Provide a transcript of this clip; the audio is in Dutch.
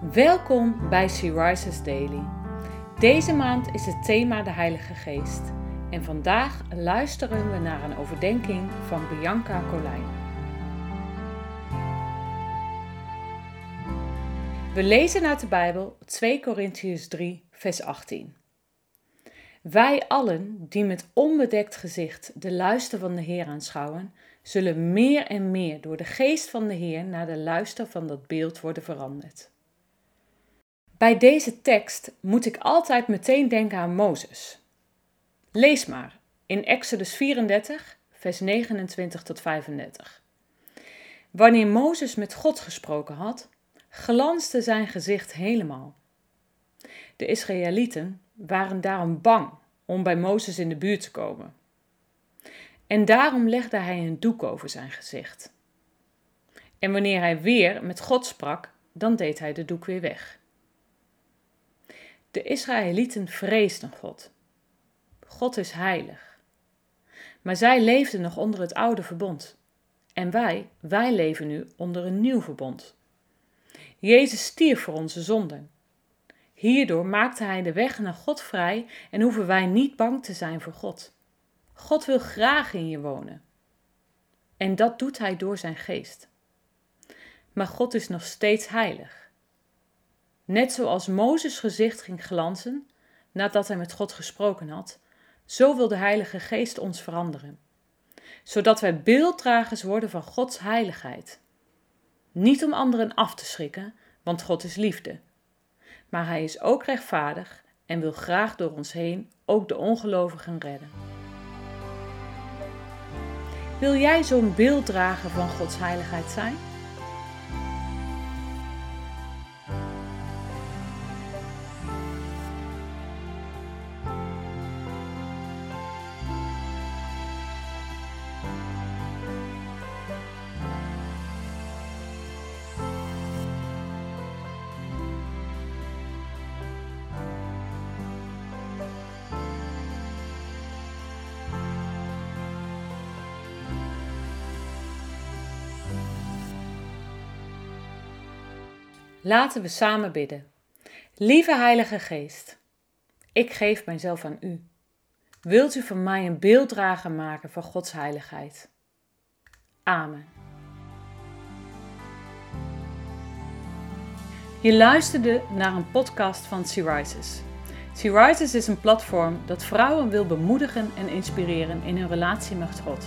Welkom bij Rises Daily. Deze maand is het thema de Heilige Geest. En vandaag luisteren we naar een overdenking van Bianca Colijn. We lezen uit de Bijbel 2 Korintiërs 3, vers 18. Wij allen die met onbedekt gezicht de luister van de Heer aanschouwen, zullen meer en meer door de geest van de Heer naar de luister van dat beeld worden veranderd. Bij deze tekst moet ik altijd meteen denken aan Mozes. Lees maar in Exodus 34, vers 29 tot 35. Wanneer Mozes met God gesproken had, glansde zijn gezicht helemaal. De Israëlieten waren daarom bang om bij Mozes in de buurt te komen. En daarom legde hij een doek over zijn gezicht. En wanneer hij weer met God sprak, dan deed hij de doek weer weg. De Israëlieten vreesden God. God is heilig. Maar zij leefden nog onder het oude verbond. En wij, wij leven nu onder een nieuw verbond. Jezus stierf voor onze zonden. Hierdoor maakte hij de weg naar God vrij en hoeven wij niet bang te zijn voor God. God wil graag in je wonen. En dat doet hij door zijn geest. Maar God is nog steeds heilig. Net zoals Mozes gezicht ging glanzen nadat hij met God gesproken had, zo wil de Heilige Geest ons veranderen, zodat wij beelddragers worden van Gods heiligheid. Niet om anderen af te schrikken, want God is liefde. Maar Hij is ook rechtvaardig en wil graag door ons heen ook de ongelovigen redden. Wil jij zo'n beelddrager van Gods heiligheid zijn? Laten we samen bidden. Lieve Heilige Geest, ik geef mijzelf aan U. Wilt u van mij een beelddrager maken van Gods heiligheid? Amen. Je luisterde naar een podcast van Sea Rises. Sea Rises is een platform dat vrouwen wil bemoedigen en inspireren in hun relatie met God.